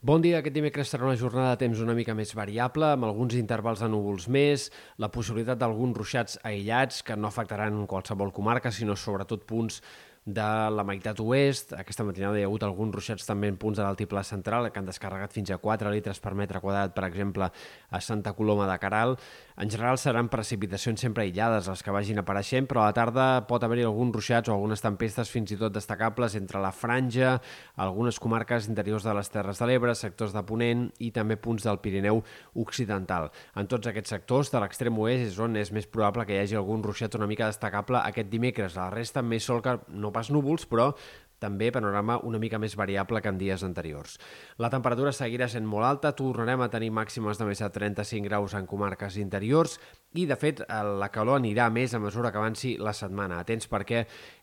Bon dia, aquest dimecres serà una jornada de temps una mica més variable, amb alguns intervals de núvols més, la possibilitat d'alguns ruixats aïllats que no afectaran qualsevol comarca, sinó sobretot punts de la meitat oest. Aquesta matinada hi ha hagut alguns ruixats també en punts de l'altiplà central que han descarregat fins a 4 litres per metre quadrat, per exemple, a Santa Coloma de Caral. En general seran precipitacions sempre aïllades les que vagin apareixent, però a la tarda pot haver-hi alguns ruixats o algunes tempestes fins i tot destacables entre la franja, algunes comarques interiors de les Terres de l'Ebre, sectors de Ponent i també punts del Pirineu Occidental. En tots aquests sectors de l'extrem oest és on és més probable que hi hagi algun ruixat una mica destacable aquest dimecres. La resta més sol que no no pas núvols, però també panorama una mica més variable que en dies anteriors. La temperatura seguirà sent molt alta, tornarem a tenir màximes de més de 35 graus en comarques interiors i, de fet, la calor anirà més a mesura que avanci la setmana. Atents perquè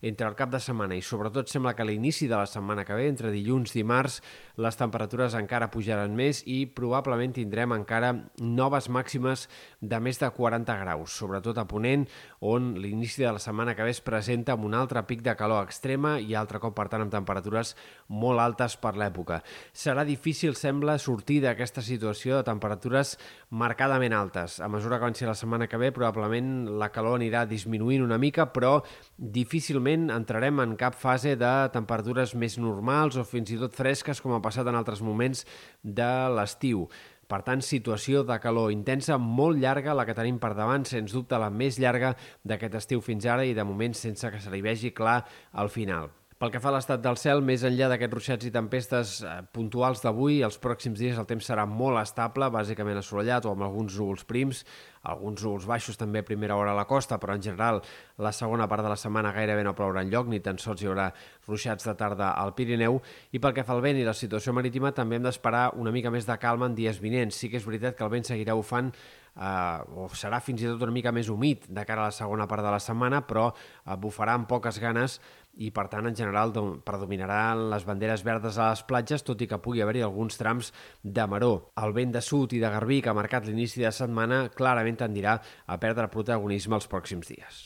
entre el cap de setmana i sobretot sembla que a l'inici de la setmana que ve, entre dilluns i dimarts, les temperatures encara pujaran més i probablement tindrem encara noves màximes de més de 40 graus, sobretot a Ponent, on l'inici de la setmana que ve es presenta amb un altre pic de calor extrema i altre cop, per tant, amb temperatures molt altes per l'època. Serà difícil, sembla, sortir d'aquesta situació de temperatures marcadament altes. A mesura que avanci la setmana setmana que ve probablement la calor anirà disminuint una mica, però difícilment entrarem en cap fase de temperatures més normals o fins i tot fresques com ha passat en altres moments de l'estiu. Per tant, situació de calor intensa molt llarga la que tenim per davant, sens dubte la més llarga d'aquest estiu fins ara i de moment sense que se li vegi clar al final. Pel que fa a l'estat del cel, més enllà d'aquests ruixats i tempestes eh, puntuals d'avui, els pròxims dies el temps serà molt estable, bàsicament assolellat o amb alguns núvols prims, alguns núvols baixos també a primera hora a la costa, però en general la segona part de la setmana gairebé no plourà enlloc, ni tan sols hi haurà ruixats de tarda al Pirineu. I pel que fa al vent i la situació marítima, també hem d'esperar una mica més de calma en dies vinents. Sí que és veritat que el vent seguirà bufant eh, o serà fins i tot una mica més humit de cara a la segona part de la setmana, però eh, bufarà amb poques ganes i, per tant, en general predominaran les banderes verdes a les platges, tot i que pugui haver-hi alguns trams de maró. El vent de sud i de garbí que ha marcat l'inici de setmana clarament tendirà a perdre protagonisme els pròxims dies.